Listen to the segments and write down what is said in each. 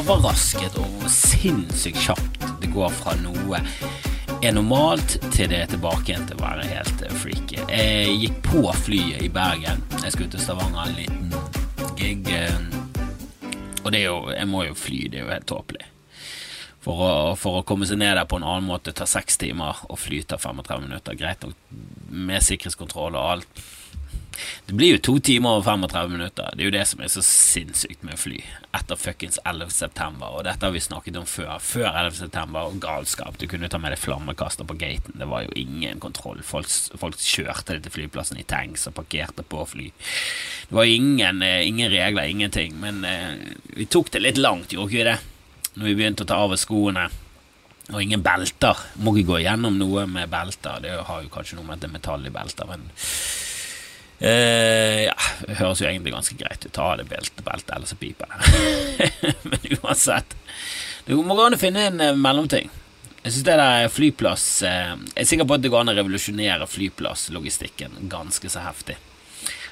overrasket over hvor sinnssykt kjapt det går fra noe er normalt til det er tilbake igjen til å være helt eh, freaky. Jeg gikk på flyet i Bergen. Jeg skulle til Stavanger en liten gig. eh, Og det er jo, jeg må jo fly, det er jo helt tåpelig. For å, for å komme seg ned der på en annen måte tar seks timer, og fly tar 35 minutter. Greit nok med sikkerhetskontroll og alt. Det blir jo to timer og 35 minutter. Det er jo det som er så sinnssykt med fly etter fuckings 11. september. Og dette har vi snakket om før. Før 11. september og galskap. Du kunne ta med deg flammekaster på gaten. Det var jo ingen kontroll. Folk, folk kjørte det til flyplassen i tanks og parkerte på fly. Det var ingen, eh, ingen regler, ingenting. Men eh, vi tok det litt langt, gjorde ikke vi det? Når vi begynte å ta av oss skoene. Og ingen belter. Må ikke gå gjennom noe med belter. Det har jo kanskje noe med at det er metall i belter, men Eh, ja, det høres jo egentlig ganske greit ut. Ta av det beltet, belte, ellers så piper det. Men uansett. Det må gå an å finne en eh, mellomting. Jeg synes det der flyplass eh, Jeg er sikker på at det går an å revolusjonere flyplasslogistikken ganske så heftig.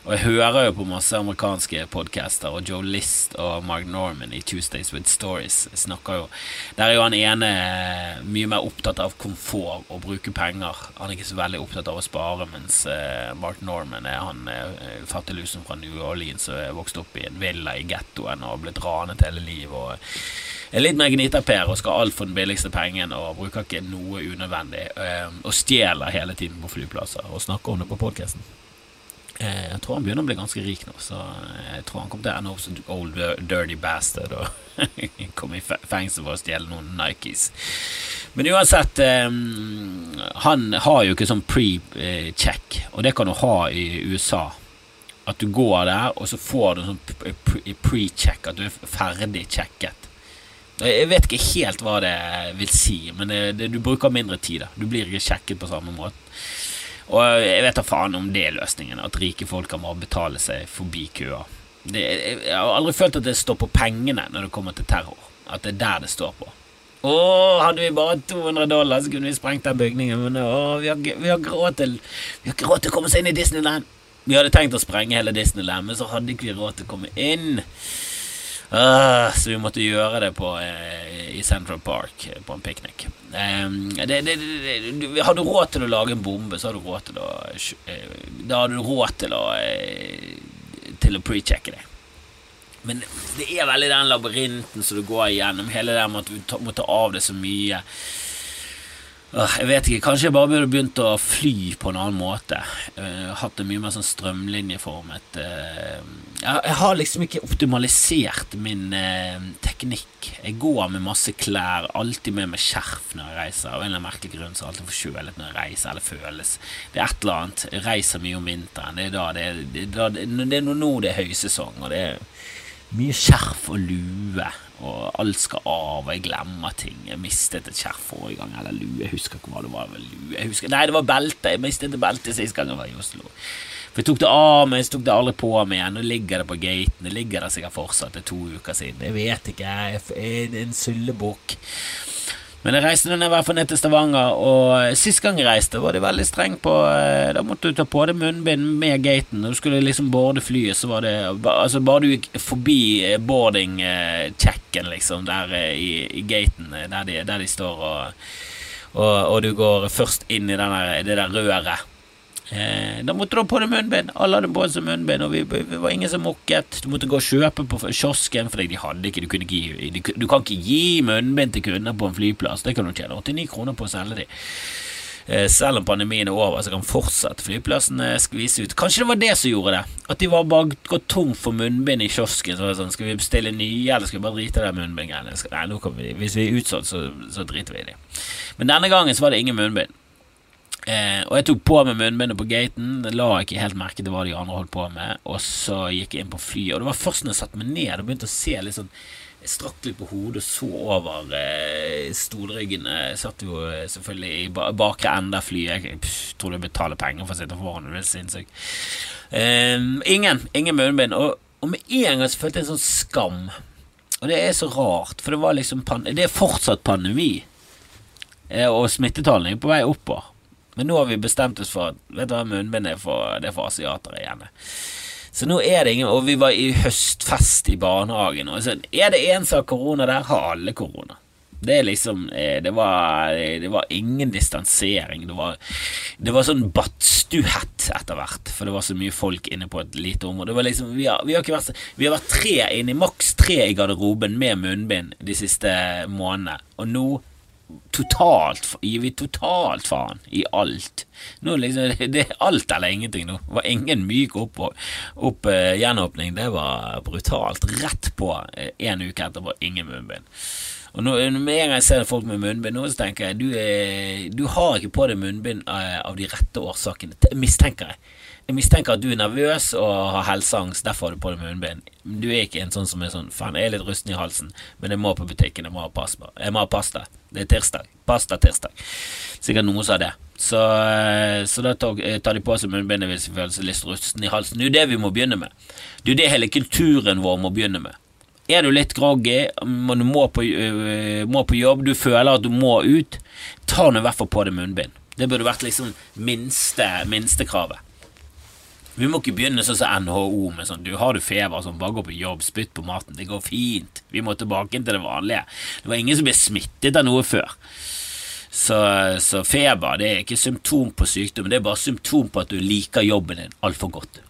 Og jeg hører jo på masse amerikanske podcaster, og Joe List og Mark Norman i Tuesdays with Stories snakker jo Der er jo han ene mye mer opptatt av komfort og bruke penger. Han er ikke så veldig opptatt av å spare, mens eh, Mark Norman er han eh, fattiglusen fra New Orleans som vokst opp i en villa i gettoen og blitt ranet hele livet. og er litt mer gnitaper og skal alt for den billigste pengen og bruker ikke noe unødvendig. Og stjeler hele tiden på flyplasser og snakker om det på podkasten. Eh, Jeg tror han begynner å bli ganske rik nå, så jeg tror han kommer til å ende opp som old dirty bastard og komme i fengsel for å stjele noen Nikes. Men uansett, eh, han har jo ikke sånn pre-check, og det kan du ha i USA. At du går der, og så får du sånn pre- pre-check, at du er ferdig checket. Jeg vet ikke helt hva det vil si, men det, det, du bruker mindre tid. da Du blir ikke sjekket på samme måte. Og jeg vet da faen om det er løsningen, at rike folk kan bare betale seg forbi køer. Det, jeg har aldri følt at det står på pengene når det kommer til terror. At det er der det står på. Å, hadde vi bare 200 dollar, så kunne vi sprengt den bygningen. Men å, vi har, ikke- råd til å komme oss inn i Disneyland. Vi hadde tenkt å sprenge hele Disneyland, men så hadde ikke vi råd til å komme inn. Ah, så vi måtte gjøre det på, eh, i Central Park, eh, på en piknik. Um, har du råd til å lage en bombe, så har du råd til å eh, Da har du råd til å Til å pre-checke det. Men det er veldig den labyrinten som du går igjennom, hele det med at du må ta av det så mye. Jeg vet ikke, Kanskje jeg bare burde begynt å fly på en annen måte. Eh, hatt det mye mer sånn strømlinjeformet eh, jeg, har liksom ikke optimalisert min eh, teknikk. Jeg går med masse klær, alltid med meg skjerf når jeg reiser. Av en eller annen merkelig grunn så er jeg alltid forkjølet når jeg reiser, eller føles. Det er et eller annet. Jeg reiser mye om vinteren. Det er da det er, det er, da, det er nå det er høysesong, og det er mye skjerf og lue, og alt skal av, og jeg glemmer ting. Jeg mistet et skjerf forrige gang, eller lue, jeg husker ikke hva det var. lue. Jeg husker, nei, det var belte. Jeg mistet et belte sist gang jeg var i Oslo. For jeg tok det av meg, så tok det aldri på meg igjen. Nå ligger det på gaten. Det ligger der sikkert fortsatt. Det er to uker siden. Jeg vet ikke, jeg er en sullebukk. Men jeg reiste nå i hvert fall ned til Stavanger, og sist gang jeg reiste, var de veldig streng på eh, Da måtte du ta på deg munnbind med gaten. Når du skulle liksom boarde flyet, så var det Altså, bare du gikk forbi eh, boarding-checken, liksom, der eh, i, i gaten, eh, der de, der de står, og, og, og du går først inn i der, det der røret. Eh, da måtte du ha på deg munnbind. Alle hadde på seg munnbind, og vi, vi var ingen som mokket. Du måtte gå og kjøpe på kiosken, for de hadde ikke Du, ikke du, du kan ikke gi munnbind til kunder på en flyplass. Det kan du tjene 89 kroner på å selge de. Eh, selv om pandemien er over, så kan fortsatt flyplassen eh, skvise ut. Kanskje det var det som gjorde det? At de var bare gått tom for munnbind i kiosken. Så sånn, Skal vi bestille nye, eller skal vi bare drite i de munnbindgreiene? Hvis vi er utsolgt, så, så driter vi i det. Men denne gangen så var det ingen munnbind. Eh, og jeg tok på meg munnbindet på gaten. La ikke helt merke til hva de andre holdt på med. Og så gikk jeg inn på flyet, og det var først når jeg satte meg ned og begynte å se litt sånn Jeg strakk litt på hodet og så over eh, stolryggene. Jeg satt jo eh, selvfølgelig i bakre ende av flyet. Jeg tror jeg betaler penger for å sitte foran. Det er sinnssykt. Eh, ingen ingen munnbind. Og, og med en gang så følte jeg en sånn skam. Og det er så rart, for det var liksom Det er fortsatt pandemi. Eh, og smittetallene er på vei oppover. Men nå har vi bestemt oss for at Vet du hva, munnbind er for, det er for asiatere igjen. Så nå er det ingen Og vi var i høstfest i barnehagen, og så er det en som har korona der, har alle korona. Det er liksom eh, Det var, det var ingen distansering. Det var, det var sånn badstuehett etter hvert, for det var så mye folk inne på et lite område. Liksom, vi, har, vi har, vært, vi har vært tre inne, maks tre i garderoben med munnbind de siste månedene, og nå totalt gir vi totalt faen i alt. Nå liksom, Det er alt eller ingenting nå. Det var ingen myk opp, opp uh, gjenåpning. Det var brutalt. Rett på uh, en uke etterpå, ingen munnbind. Og nå, Med en gang jeg ser folk med munnbind nå, så tenker jeg du, er, du har ikke på deg munnbind uh, av de rette årsakene. Mistenker jeg. Jeg mistenker at du er nervøs og har helseangst, derfor har du på deg munnbind. Du er ikke en sånn som er sånn Faen, jeg er litt rusten i halsen, men jeg må på butikken, jeg må ha pasta. Jeg må ha pasta. Det er tirsdag. Pasta tirsdag. Sikkert noen sa det. Så, eh, så da eh, tar de på seg munnbindet hvis de føler seg litt rusten i halsen. Det er jo det vi må begynne med. Det er jo det hele kulturen vår må begynne med. Er du litt groggy, du må på, øh, må på jobb, du føler at du må ut, ta nå i hvert fall på deg munnbind. Det burde vært liksom minste, minstekravet. Vi må ikke begynne sånn som NHO med sånn du har du feber, sånn, bare gå på jobb, spytt på maten, det går fint. Vi må tilbake til det vanlige. Det var ingen som ble smittet av noe før. Så, så feber det er ikke symptom på sykdom, det er bare symptom på at du liker jobben din altfor godt.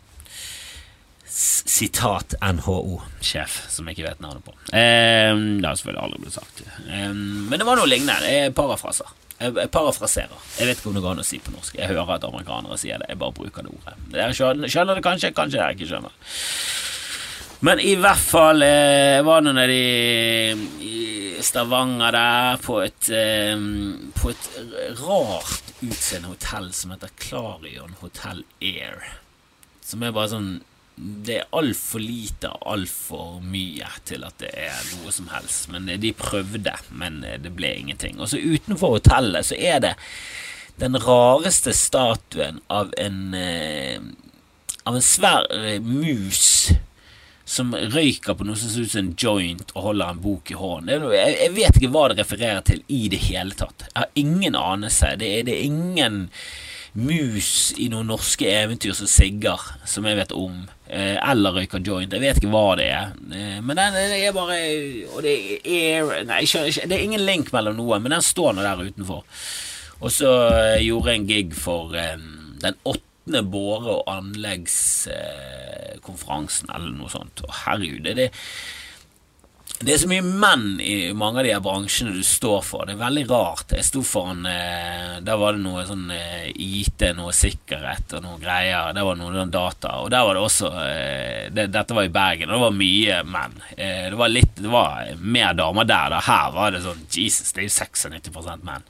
Sitat NHO-sjef, som jeg ikke vet navnet på. Eh, det har selvfølgelig aldri blitt sagt. Eh, men det var noe lignende. Det er parafraser. Jeg parafraserer. Jeg vet ikke om det går an å si på norsk. Jeg hører at amerikanere sier det. Jeg bare bruker det ordet. Dere skjønner, skjønner det kanskje, kanskje jeg ikke skjønner. Men i hvert fall eh, var nå nede i, Stavanger der, på et, eh, på et rart utseende hotell som heter Clarion Hotel Air. Som er bare sånn det er altfor lite og altfor mye til at det er noe som helst. Men de prøvde, men det ble ingenting. Og så utenfor hotellet så er det den rareste statuen av en eh, Av en svær mus som røyker på noe som ser ut som en joint og holder en bok i hånden. Jeg vet ikke hva det refererer til i det hele tatt. Jeg har ingen anelse. Det er, det ingen mus i noen norske eventyr som sigger, som jeg vet om, eller røyker joint. Jeg vet ikke hva det er. Eh, men den det er bare Og det er Nei, det er ingen link mellom noe, men den står nå der utenfor. Og så eh, gjorde jeg en gig for den åttende båre- og anleggskonferansen, eller noe sånt. Og herregud, det er det det er så mye menn i mange av de her bransjene du står for. Det er veldig rart. Jeg sto foran eh, Der var det noe sånn eh, IT, noe sikkerhet og noe greier. Der var noe data. Og der var det også eh, det, Dette var i Bergen, og det var mye menn. Eh, det var litt Det var mer damer der. Da. Her var det sånn Jesus, det er jo 96 menn.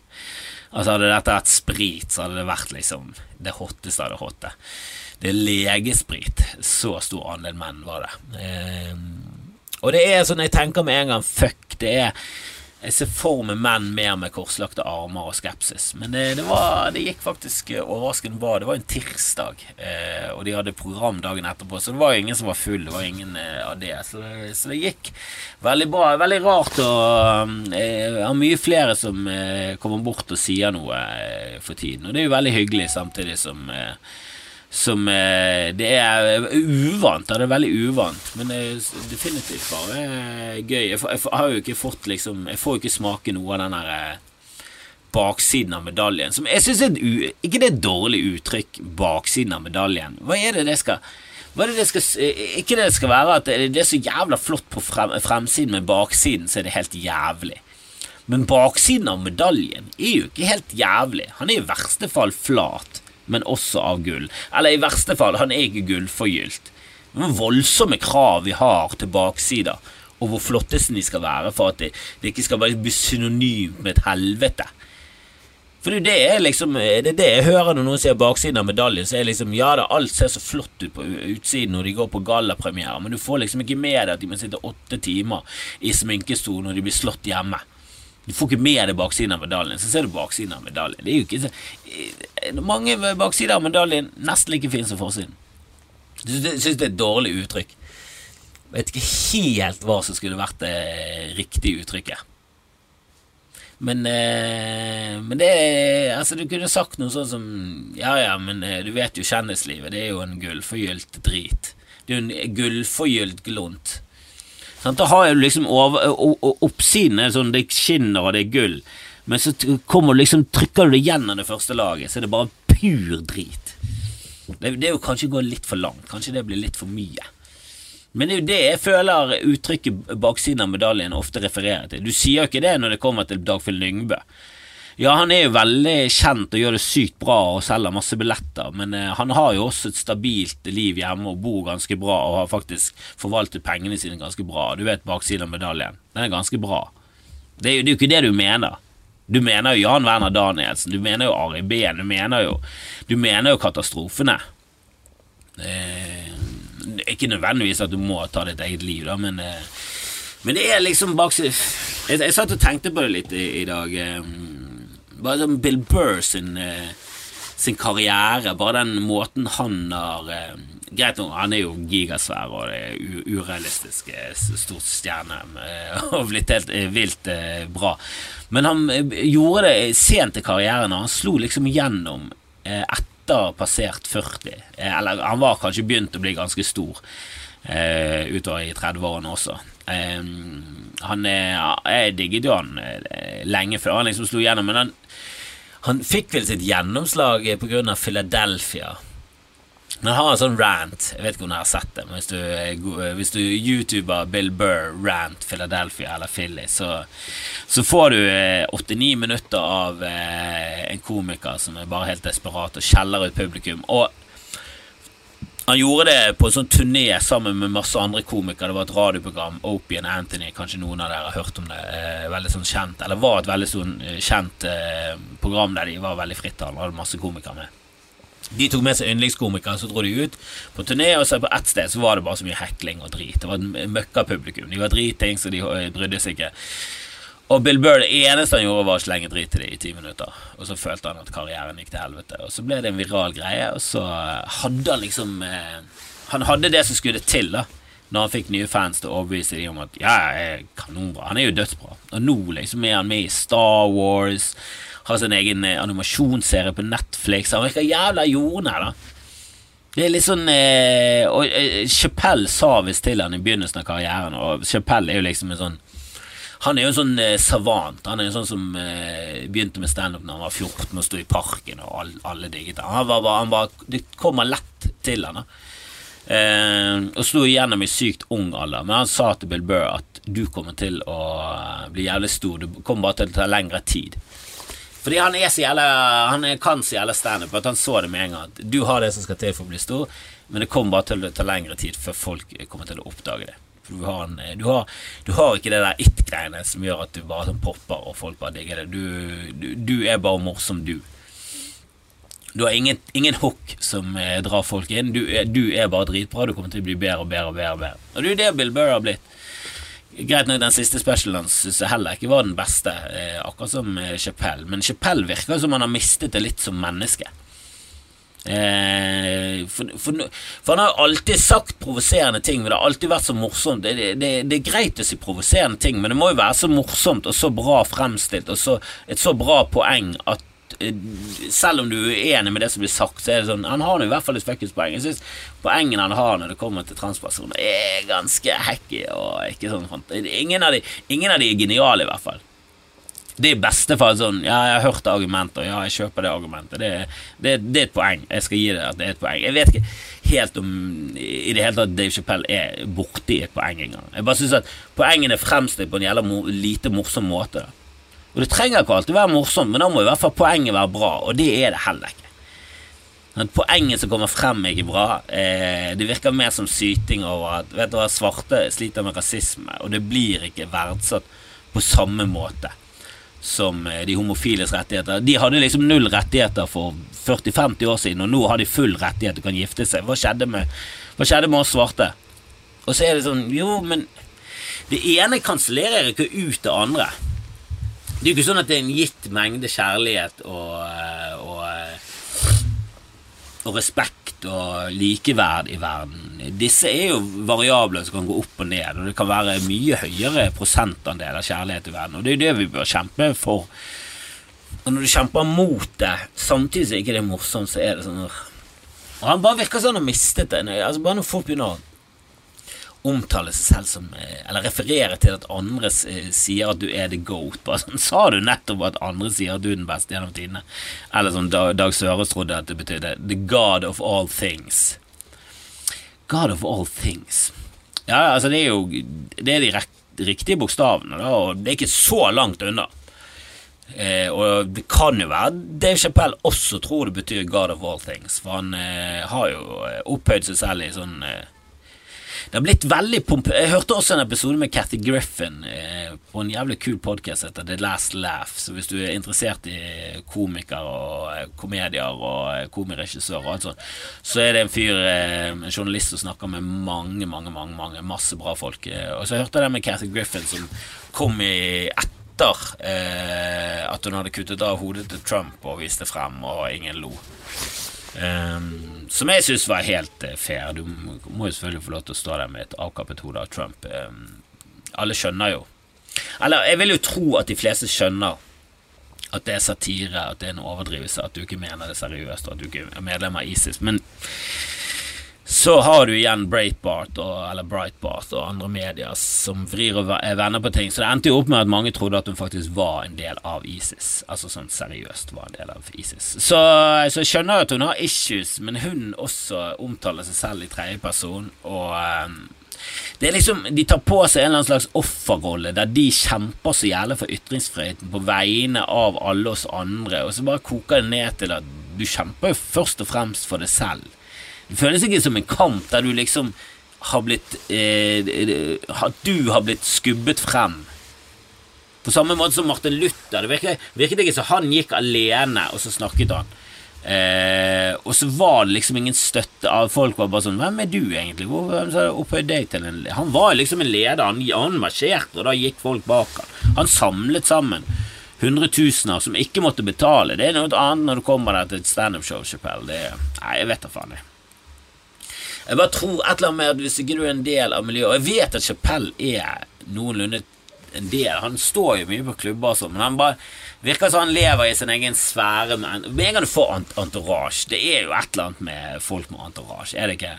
Altså Hadde dette vært sprit, så hadde det vært liksom det hotteste av det hotte. Det er legesprit. Så stor andel menn var det. Eh, og det er sånn jeg tenker med en gang fuck, det er jeg ser for meg menn mer med korslagte armer og skepsis. Men det, det, var, det gikk faktisk overraskende bra. Det var en tirsdag, eh, og de hadde program dagen etterpå, så det var ingen som var full. Det var ingen eh, av det. Så, så, det gikk veldig bra. Veldig rart å eh, Jeg har mye flere som eh, kommer bort og sier noe eh, for tiden, og det er jo veldig hyggelig, samtidig som eh, som eh, Det er uvant, det er veldig uvant, men det er definitivt bare gøy. Jeg, jeg, har jo ikke fått liksom Jeg får jo ikke smake noe av den der eh, baksiden av medaljen. Som jeg syns er et, Ikke det er et dårlig uttrykk, baksiden av medaljen. Hva er det det skal hva er det det skal, Ikke det skal være at det er så jævla flott på frem, fremsiden, men baksiden så er det helt jævlig. Men baksiden av medaljen er jo ikke helt jævlig. Han er i verste fall flat men også av gull. Eller i verste fall, han er ikke gullforgylt. Er voldsomme krav vi har til baksider, og hvor flotteste de skal være for at det, det ikke skal bli synonymt med et helvete. For det er liksom Det er det jeg hører når noen sier baksiden av medaljen. Så er liksom Ja da, alt ser så flott ut på utsiden når de går på gallapremiere, men du får liksom ikke med deg at de må sitte åtte timer i sminkestol når de blir slått hjemme. Du får ikke med deg baksiden av medaljen, så ser du baksiden av medaljen. Det er jo ikke så, eh, Mange baksider av medaljen nesten like fin som forsiden. Jeg syns det er et dårlig uttrykk. Jeg vet ikke helt hva som skulle vært det riktige uttrykket. Men, eh, men det Altså, du kunne sagt noe sånn som Ja ja, men eh, du vet jo kjendislivet, det er jo en gullforgylt drit. Det er jo en gullforgylt glunt. Sant? Da har du liksom oppsiden er sånn, det skinner og det er gull, men så kommer liksom, trykker du det gjennom det første laget, så er det bare pur drit. Det, det er jo kanskje gå litt for langt, kanskje det blir litt for mye. Men det er jo det jeg føler uttrykket baksiden av medaljen ofte refererer til. Du sier jo ikke det når det kommer til Dagfinn Lyngbø. Ja, han er jo veldig kjent og gjør det sykt bra og selger masse billetter, men eh, han har jo også et stabilt liv hjemme og bor ganske bra og har faktisk forvaltet pengene sine ganske bra. Du vet baksiden av medaljen. Den er ganske bra. Det er, jo, det er jo ikke det du mener. Du mener jo Jan Werner Danielsen, du mener jo Ari Behn, du mener jo, du mener jo katastrofene. Eh, ikke nødvendigvis at du må ta ditt eget liv, da, men, eh, men det er liksom bak jeg, jeg, satt og tenkte på det litt i, i dag. Eh, bare sånn Bill Burr sin, eh, sin karriere, bare den måten han har eh, Greit nok, han er jo gigasvær og det er Stort eh, stor stjerne og blitt helt vilt bra. Men han gjorde det sent i karrieren, og han slo liksom gjennom etter passert 40. Eller han var kanskje begynt å bli ganske stor utover i 30-årene også. Han er, Jeg digget jo han lenge før han liksom slo gjennom, men han han fikk vel sitt gjennomslag pga. Philadelphia. Men han har en sånn rant. Jeg vet ikke om dere har sett det, men hvis du, hvis du youtuber Bill Burr rant Philadelphia eller Philly, så, så får du eh, 89 minutter av eh, en komiker som er bare helt desperat og skjeller ut publikum. Og han gjorde det på en sånn turné sammen med masse andre komikere. Det var et radioprogram, Opie and Anthony, kanskje noen av dere har hørt om det. Eh, veldig sånn kjent, eller var et veldig sånn eh, kjent eh, program der de var veldig frittalende, hadde masse komikere med. De tok med seg yndlingskomikere, så dro de ut på turné, og så på ett sted så var det bare så mye hekling og drit. Det var et møkkapublikum. De var driting, så de eh, brydde seg ikke. Og Bill Burr, det eneste han gjorde, var å slenge drit til det i ti minutter. Og så følte han at karrieren gikk til helvete. Og så ble det en viral greie, og så hadde han liksom eh, Han hadde det som skulle til, da. Når han fikk nye fans til å overbevise dem om at ja, jeg er kanonbra. Han er jo dødsbra. Og nå liksom er han med i Star Wars. Har sin egen eh, animasjonsserie på Netflix. Han virker jævla jordnær, da. Det er litt sånn eh, Og eh, Chappelle sa visst til han i begynnelsen av karrieren, og Chappelle er jo liksom en sånn han er jo en sånn eh, savant. Han er en sånn som eh, begynte med standup da han var 14 og sto i parken, og all, alle digget han. Var, han var, det kommer lett til han da. Eh, og slo igjennom i sykt ung alder. Men han sa til Bill Burr at du kommer til å bli jævlig stor. Det kommer bare til å ta lengre tid. Fordi han er så jævla Han kan så jævla standup at han så det med en gang. Du har det som skal til for å bli stor, men det kommer bare til å ta lengre tid før folk kommer til å oppdage det. Du har, en, du, har, du har, ikke det der it-greiene som gjør at du bare sånn popper og folk bare digger det. Du, du, er bare morsom, du. Du har ingen, ingen hook som eh, drar folk inn. Du, du, er bare dritbra. Du kommer til å bli bedre og bedre og bedre. Og bedre. Og det er det Bill Burr har blitt. Greit nok, den siste specialen syns jeg heller ikke var den beste, eh, akkurat som eh, Chapell. Men Chapell virker som han har mistet det litt som menneske. Eh, for, for, for, han har alltid sagt provoserende ting, men det har alltid vært så morsomt. Det, det, det, er greit å si provoserende ting, men det må jo være så morsomt og så bra fremstilt og så, et så bra poeng at eh, selv om du er enig med det som blir sagt, så er det sånn Han har i hvert fall et fuckings poeng. Jeg syns poengene han har når det kommer til transpersoner, er ganske hacky og ikke sånn ingen av, de, ingen av de er geniale, i hvert fall. Det er i beste fall sånn Ja, jeg har hørt argumenter, ja, jeg kjøper det argumentet. Det, det, det, er et poeng. Jeg skal gi det at det er et poeng. Jeg vet ikke helt om i det hele tatt Dave Chappelle er borti et poeng engang. Jeg bare syns at poengene fremstilt på en jævla lite morsom måte. Og det trenger ikke alltid være morsomt, men da må i hvert fall poenget være bra, og det er det heller ikke. At poenget som kommer frem, er ikke bra. Eh, det virker mer som syting over at vet du hva, svarte sliter med rasisme, og det blir ikke verdsatt på samme måte som eh, de homofiles rettigheter. De hadde liksom null rettigheter for 40-50 år siden, og nå har de full rettighet og kan gifte seg. Hva skjedde med, hva skjedde med oss svarte? Og så er det sånn Jo, men det ene kansellerer ikke ut det andre. Det er jo ikke sånn at det er en gitt mengde kjærlighet og, eh, og respekt og likeverd i verden. Disse er jo variabler som kan gå opp og ned, og det kan være mye høyere prosentandel av kjærlighet i verden. Og det er det vi bør kjempe for. Og når du kjemper mot det, samtidig som ikke det er morsomt, så er det sånn Og han bare virker sånn å ha mistet det. Altså Bare når folk begynner å omtale seg selv som eh, Eller referere til at andre eh, sier at du er the goat. Bare sånn, Sa du nettopp at andre sier at du er den beste gjennom tidene? Eller som Dag, Søres trodde at det betydde the god of all things. God of all things. Ja, altså det er jo Det er de riktige bokstavene, da, og det er ikke så langt unna. Eh, og det kan jo være Dave Chappelle også tror det betyr God of all things, for han eh, har jo eh, opphøyd seg selv i sånn eh, det har blitt veldig pomp... Jeg hørte også en episode med Cathy Griffin eh, på en jævlig kul podkast etter The Last Laugh. Så hvis du er interessert i komikere og eh, komedier og eh, komiregissører og alt sånt, så er det en fyr, eh, en journalist som snakker med mange, mange, mange, mange masse bra folk. Eh, og så hørte jeg det med Cathy Griffin som kom i etter eh, at hun hadde kuttet av hodet til Trump og viste frem, og ingen lo. Um, som jeg syns var helt uh, fair. Du må jo selvfølgelig få lov til å stå der med et avkappet hode av Trump. Um, alle skjønner jo Eller jeg vil jo tro at de fleste skjønner at det er satire, at det er en overdrivelse, at du ikke mener det seriøst, og at du ikke er medlem av ISIS. Men så har du igjen Breitbart og, eller Brightbart og andre medier som vrir og vender på ting. Så det endte jo opp med at mange trodde at hun faktisk var en del av ISIS. Altså sånn seriøst var en del av ISIS. Så, så jeg skjønner at hun har issues, men hun også omtaler seg selv i tredjeperson. Og um, det er liksom, De tar på seg en eller annen slags offerrolle der de kjemper så jævlig for ytringsfriheten på vegne av alle oss andre, og så bare koker det ned til at du kjemper jo først og fremst for deg selv. Det føles ikke som en kamp der du liksom har blitt eh, At du har blitt skubbet frem. På samme måte som Martin Luther. Det virket, virket ikke som han gikk alene, og så snakket han. Eh, og så var det liksom ingen støtte av folk. var bare sånn Hvem er du, egentlig? Hvor opphøyd deg til en Han var liksom en leder. Han, han marsjerte, og da gikk folk bak han. Han samlet sammen hundretusener som ikke måtte betale. Det er noe annet når du kommer der til et standup-show. Nei, jeg vet da faen, jeg. Jeg bare tror et eller annet med at hvis ikke du er en del av miljøet Og jeg vet at Chapell er noenlunde en del. Han står jo mye på klubber og sånn, men han bare virker som han lever i sin egen sfære. Med en gang du får entourage Det er jo et eller annet med folk med entourage, er det ikke?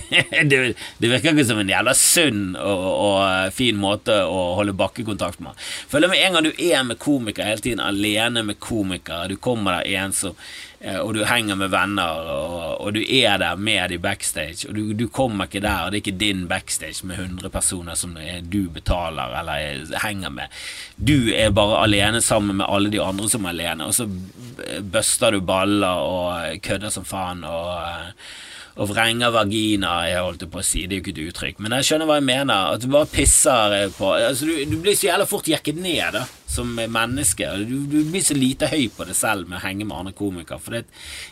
det, det, virker ikke som en jævla sunn og, og, fin måte å holde bakkekontakt med. Føler med en gang du er med komikere hele tiden, alene med komikere, du kommer der ensom Eh, og du henger med venner, og, og, du er der med de backstage, og du, du, kommer ikke der, og det er ikke din backstage med 100 personer som du betaler eller henger med. Du er bare alene sammen med alle de andre som er alene, og så buster du baller og kødder som faen og og vrenger vagina, jeg holdt på å si, det er jo ikke et uttrykk, men jeg skjønner hva jeg mener, at du bare pisser på altså, du, du, blir så jævla fort jekket ned da, som menneske, du, du, blir så lite høy på deg selv med å henge med andre komikere, for det,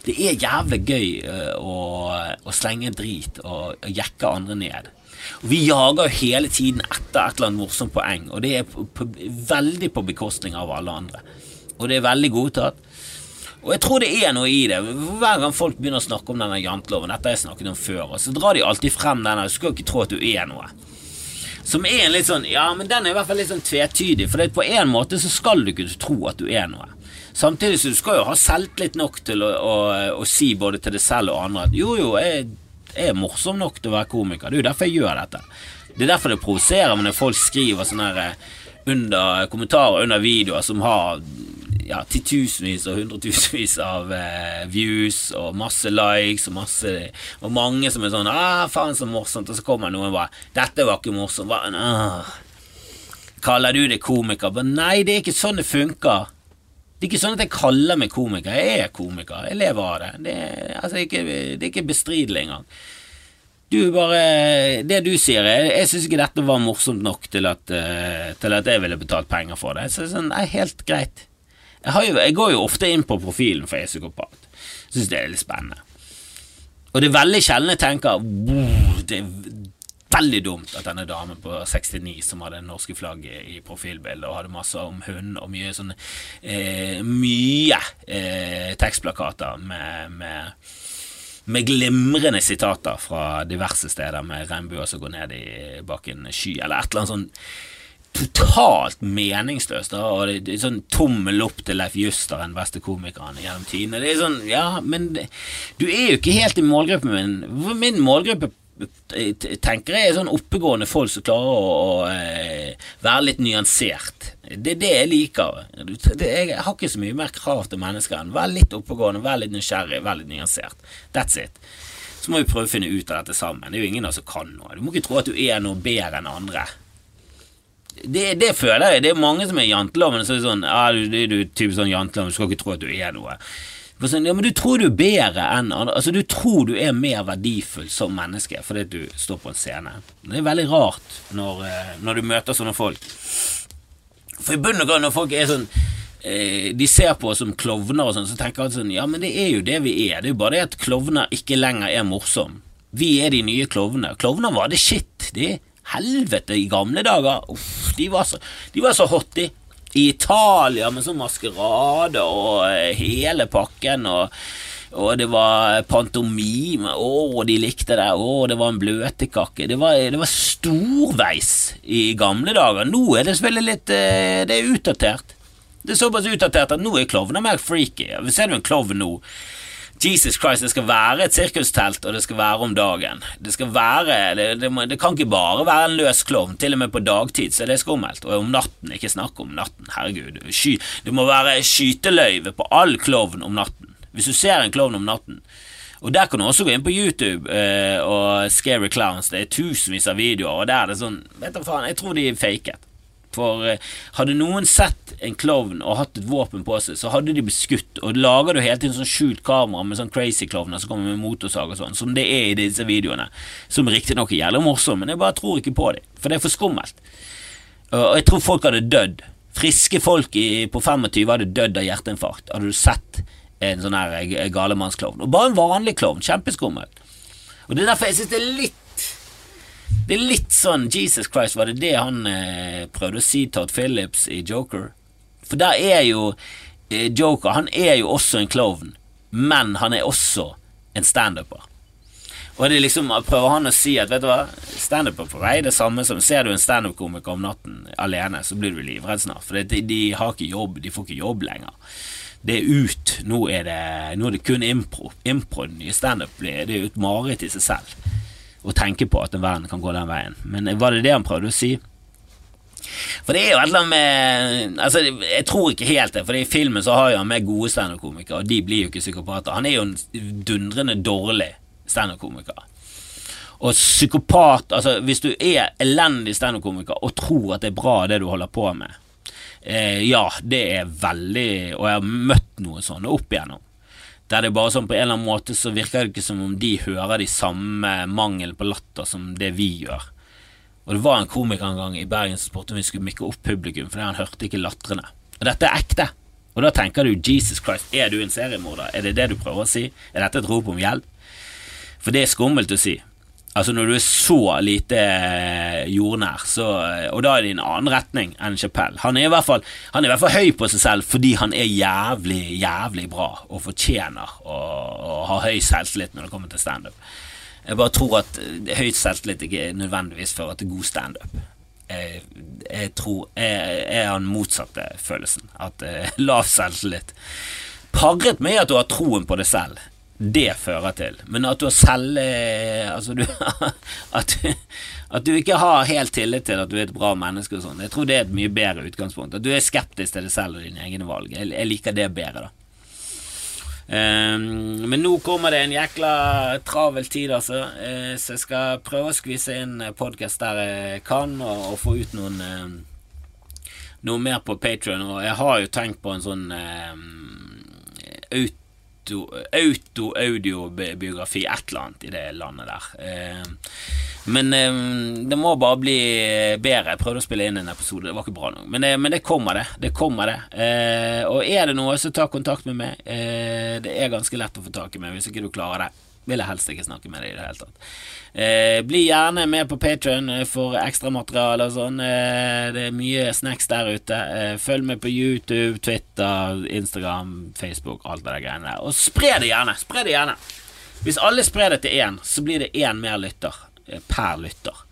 det er jævlig gøy uh, å, å, slenge drit og, og jekke andre ned. Og Vi jager jo hele tiden etter et eller annet morsomt poeng, og det er på, på, veldig på bekostning av alle andre. Og det er veldig godtatt. Og jeg tror det er noe i det. Hver gang folk begynner å snakke om denne janteloven, dette har jeg snakket om før, og så drar de alltid frem denne. Du skal ikke tro at du er noe. Som er en litt sånn Ja, men den er i hvert fall litt sånn tvetydig, for på en måte så skal du ikke tro at du er noe. Samtidig så du skal jo ha selvtillit nok til å, å, å, si både til deg selv og andre at jo, jo, jeg, jeg er morsom nok til å være komiker. Det er jo derfor jeg gjør dette. Det er derfor det provoserer meg når folk skriver sånne her under kommentarer under videoer som har ja, titusenvis og hundretusenvis av eh, views og masse likes og masse Og mange som er sånn ah, 'Faen, så morsomt', og så kommer noen bare 'Dette var ikke morsomt'. Bare, ah. Kaller du det komiker? Bare, nei, det er ikke sånn det funker. Det er ikke sånn at jeg kaller meg komiker. Jeg er komiker. Jeg lever av det. Det er, altså, ikke, det er ikke bestridelig engang. Du bare Det du sier, jeg, jeg syns ikke dette var morsomt nok til at, uh, til at jeg ville betalt penger for det. Så sånn, er helt greit. Jeg, jo, jeg, går jo ofte inn på profilen for jeg er psykopat. Syns det er litt spennende. Og det er veldig sjelden jeg tenker Det er veldig dumt at denne damen på 69 som hadde norske flagg i profilbildet og hadde masse om hund og mye sånn eh, Mye eh, tekstplakater med, med, med glimrende sitater fra diverse steder med regnbuer som går ned i bak en sky, eller et eller annet sånn totalt meningsløst. Da, og det, det er sånn tommel opp til Leif Juster, den beste komikeren gjennom tidene. Det er sånn, ja, men du er jo ikke helt i målgruppen min. Min målgruppe tenker jeg er sånn oppegående folk som klarer å, å eh, være litt nyansert. Det er det jeg liker. Det, jeg har ikke så mye mer krav til mennesker enn vær litt oppegående, vær litt nysgjerrig, vær litt nyansert. That's it. Så må vi prøve å finne ut av dette sammen. Det er jo ingen av oss som kan noe. Du må ikke tro at du er noe bedre enn andre det, det, føler jeg. Det er mange som er janteloven. Så er det sånn, ja, du, du, du typisk sånn janteloven, du skal ikke tro at du er noe. Sånn, ja, men du tror du er bedre enn andre. Altså, du tror du er mer verdifull som menneske fordi du står på en scene. Det er veldig rart når, eh, når du møter sånne folk. For i bunn og grunn, når folk er sånn eh, de ser på oss som klovner og sånn, så tenker jeg sånn Ja, men det er jo det vi er. Det er jo bare det at klovner ikke lenger er morsom. Vi er de nye klovnene. Klovner var det shit. De helvete i gamle dager. Uff, de var så, de var så hot, de. I Italia med sånn maskerade og eh, hele pakken. og og det var pantomime, å, de likte det, å, det var en bløtkake. Det var, det var storveis i gamle dager. Nå er det selvfølgelig litt eh, Det er utdatert. Det er såpass utdatert at nå er klovner mer freaky. Ser du en klovn nå Jesus Christ, det skal være et sirkustelt, og det skal være om dagen. Det skal være Det, det, det kan ikke bare være en løs klovn. Til og med på dagtid så er det skummelt. Og om natten, ikke snakk om natten. Herregud. Sky, det må være skyteløyve på all klovn om natten. Hvis du ser en klovn om natten. Og Der kan du også gå inn på YouTube eh, og Scary Clowns. Det er tusenvis av videoer, og der er det sånn Vet du faen, jeg tror de faket. For eh, hadde noen sett en klovn og hatt et våpen på seg, så hadde de blitt skutt. Og lager du hele tiden sånn skjult kamera med sånn crazy klovner som kommer med motorsag og sånn, som det er i disse videoene, som riktignok er jævlig morsomme, men jeg bare tror ikke på dem, for det er for skummelt. Og jeg tror folk hadde dødd. Friske folk i, på 25 hadde dødd av hjerteinfarkt. Hadde du sett en sånn her eh, galemannsklovn. Og bare en vanlig klovn. Kjempeskummelt. Og Det er derfor jeg syns det er litt det er litt sånn Jesus Christ, var det det han eh, prøvde å si Todd Phillips i Joker? For der er jo eh, Joker Han er jo også en klovn, men han er også en standuper. Og det er liksom prøver han å si at vet du hva, standup for er det samme som Ser du en standup-komiker om natten alene, så blir du livredd snart. For de, de, har ikke jobb, de får ikke jobb lenger. Det er ut. Nå er det, nå er det kun impro. Impro, den nye standup, det er jo et mareritt i seg selv å tenke på at en verden kan gå den veien. Men var det det han prøvde å si? For det er jo et eller annet med Altså, Jeg tror ikke helt det, for i filmen så har jo han med gode standup-komikere, og de blir jo ikke psykopater. Han er jo en dundrende dårlig standup-komiker. Og psykopat Altså, hvis du er elendig standup-komiker og tror at det er bra det du holder på med, eh, ja, det er veldig Og jeg har møtt noen sånne opp igjennom. Der det bare sånn på en eller annen måte så virker det ikke som om de hører de samme mangel på latter som det vi gjør. Og det var en komiker en gang i Bergen som spurte om vi skulle mikke opp publikum fordi han hørte ikke latrene. Og dette er ekte. Og da tenker du Jesus Christ, er du en seriemorder? Er det det du prøver å si? Er dette et rop om hjelp? For det er skummelt å si. Altså Når du er så lite eh, jordnær, så, eh, og da er det i en annen retning enn Chapell Han er Han er i hvert fall høy på seg selv fordi han er jævlig, jævlig bra og fortjener å, ha høy selvtillit når det kommer til standup. Jeg bare tror at eh, høy selvtillit ikke nødvendigvis fører til god standup. Jeg, jeg tror jeg, har den motsatte følelsen. At uh, lav selvtillit Paret med at du har troen på det selv det fører til. Men at du har selv Altså, du at, at, du ikke har helt tillit til at du er et bra menneske og sånn. Jeg tror det er et mye bedre utgangspunkt. At du er skeptisk til deg selv og dine egne valg. Jeg, jeg liker det bedre, da. Um, men nå kommer det en jækla travel tid, altså. Uh, så jeg skal prøve å skvise inn podkast der jeg kan, og, og få ut noen uh, noe mer på Patrion. Og jeg har jo tenkt på en sånn um, ut auto-audiobiografi, et eller annet i det landet der. Eh, men eh, det må bare bli bedre. Jeg prøvde å spille inn en episode, det var ikke bra nok. Men, det, men det kommer, det. Det kommer, det. Eh, og er det noe, så ta kontakt med meg. det er ganske lett å få tak i meg hvis ikke du klarer det. Vil jeg helst ikke snakke med deg i det hele tatt. Eh, bli gjerne med på Patrion eh, for ekstramateriale og sånn. Eh, det er mye snacks der ute. Eh, følg med på YouTube, Twitter, Instagram, Facebook, alt det der greiene der. Og spre det gjerne! Spre det gjerne! Hvis alle sprer det til én, så blir det én mer lytter eh, per lytter.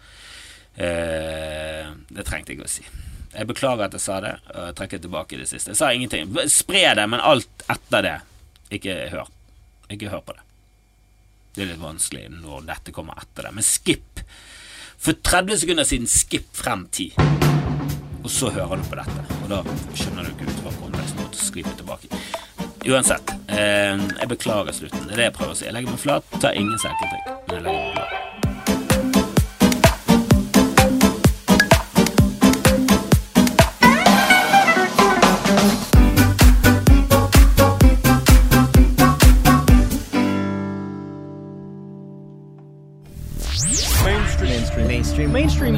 Eh, det trengte jeg ikke å si. Jeg beklager at jeg sa det, og jeg trekker tilbake det siste. Jeg sa ingenting. Spre det, men alt etter det, ikke hør. Ikke hør på det. Det er litt vanskelig når dette kommer etter det. Men skip. For 30 sekunder siden, skip frem tid. Og så hører du på dette, og da skjønner du ikke ut fra konteksten og skriver tilbake. Uansett, eh, jeg beklager slutten. Det er det jeg prøver å si. Jeg legger meg flat, tar ingen selvkritikk. Men jeg legger meg flat. Mainstream.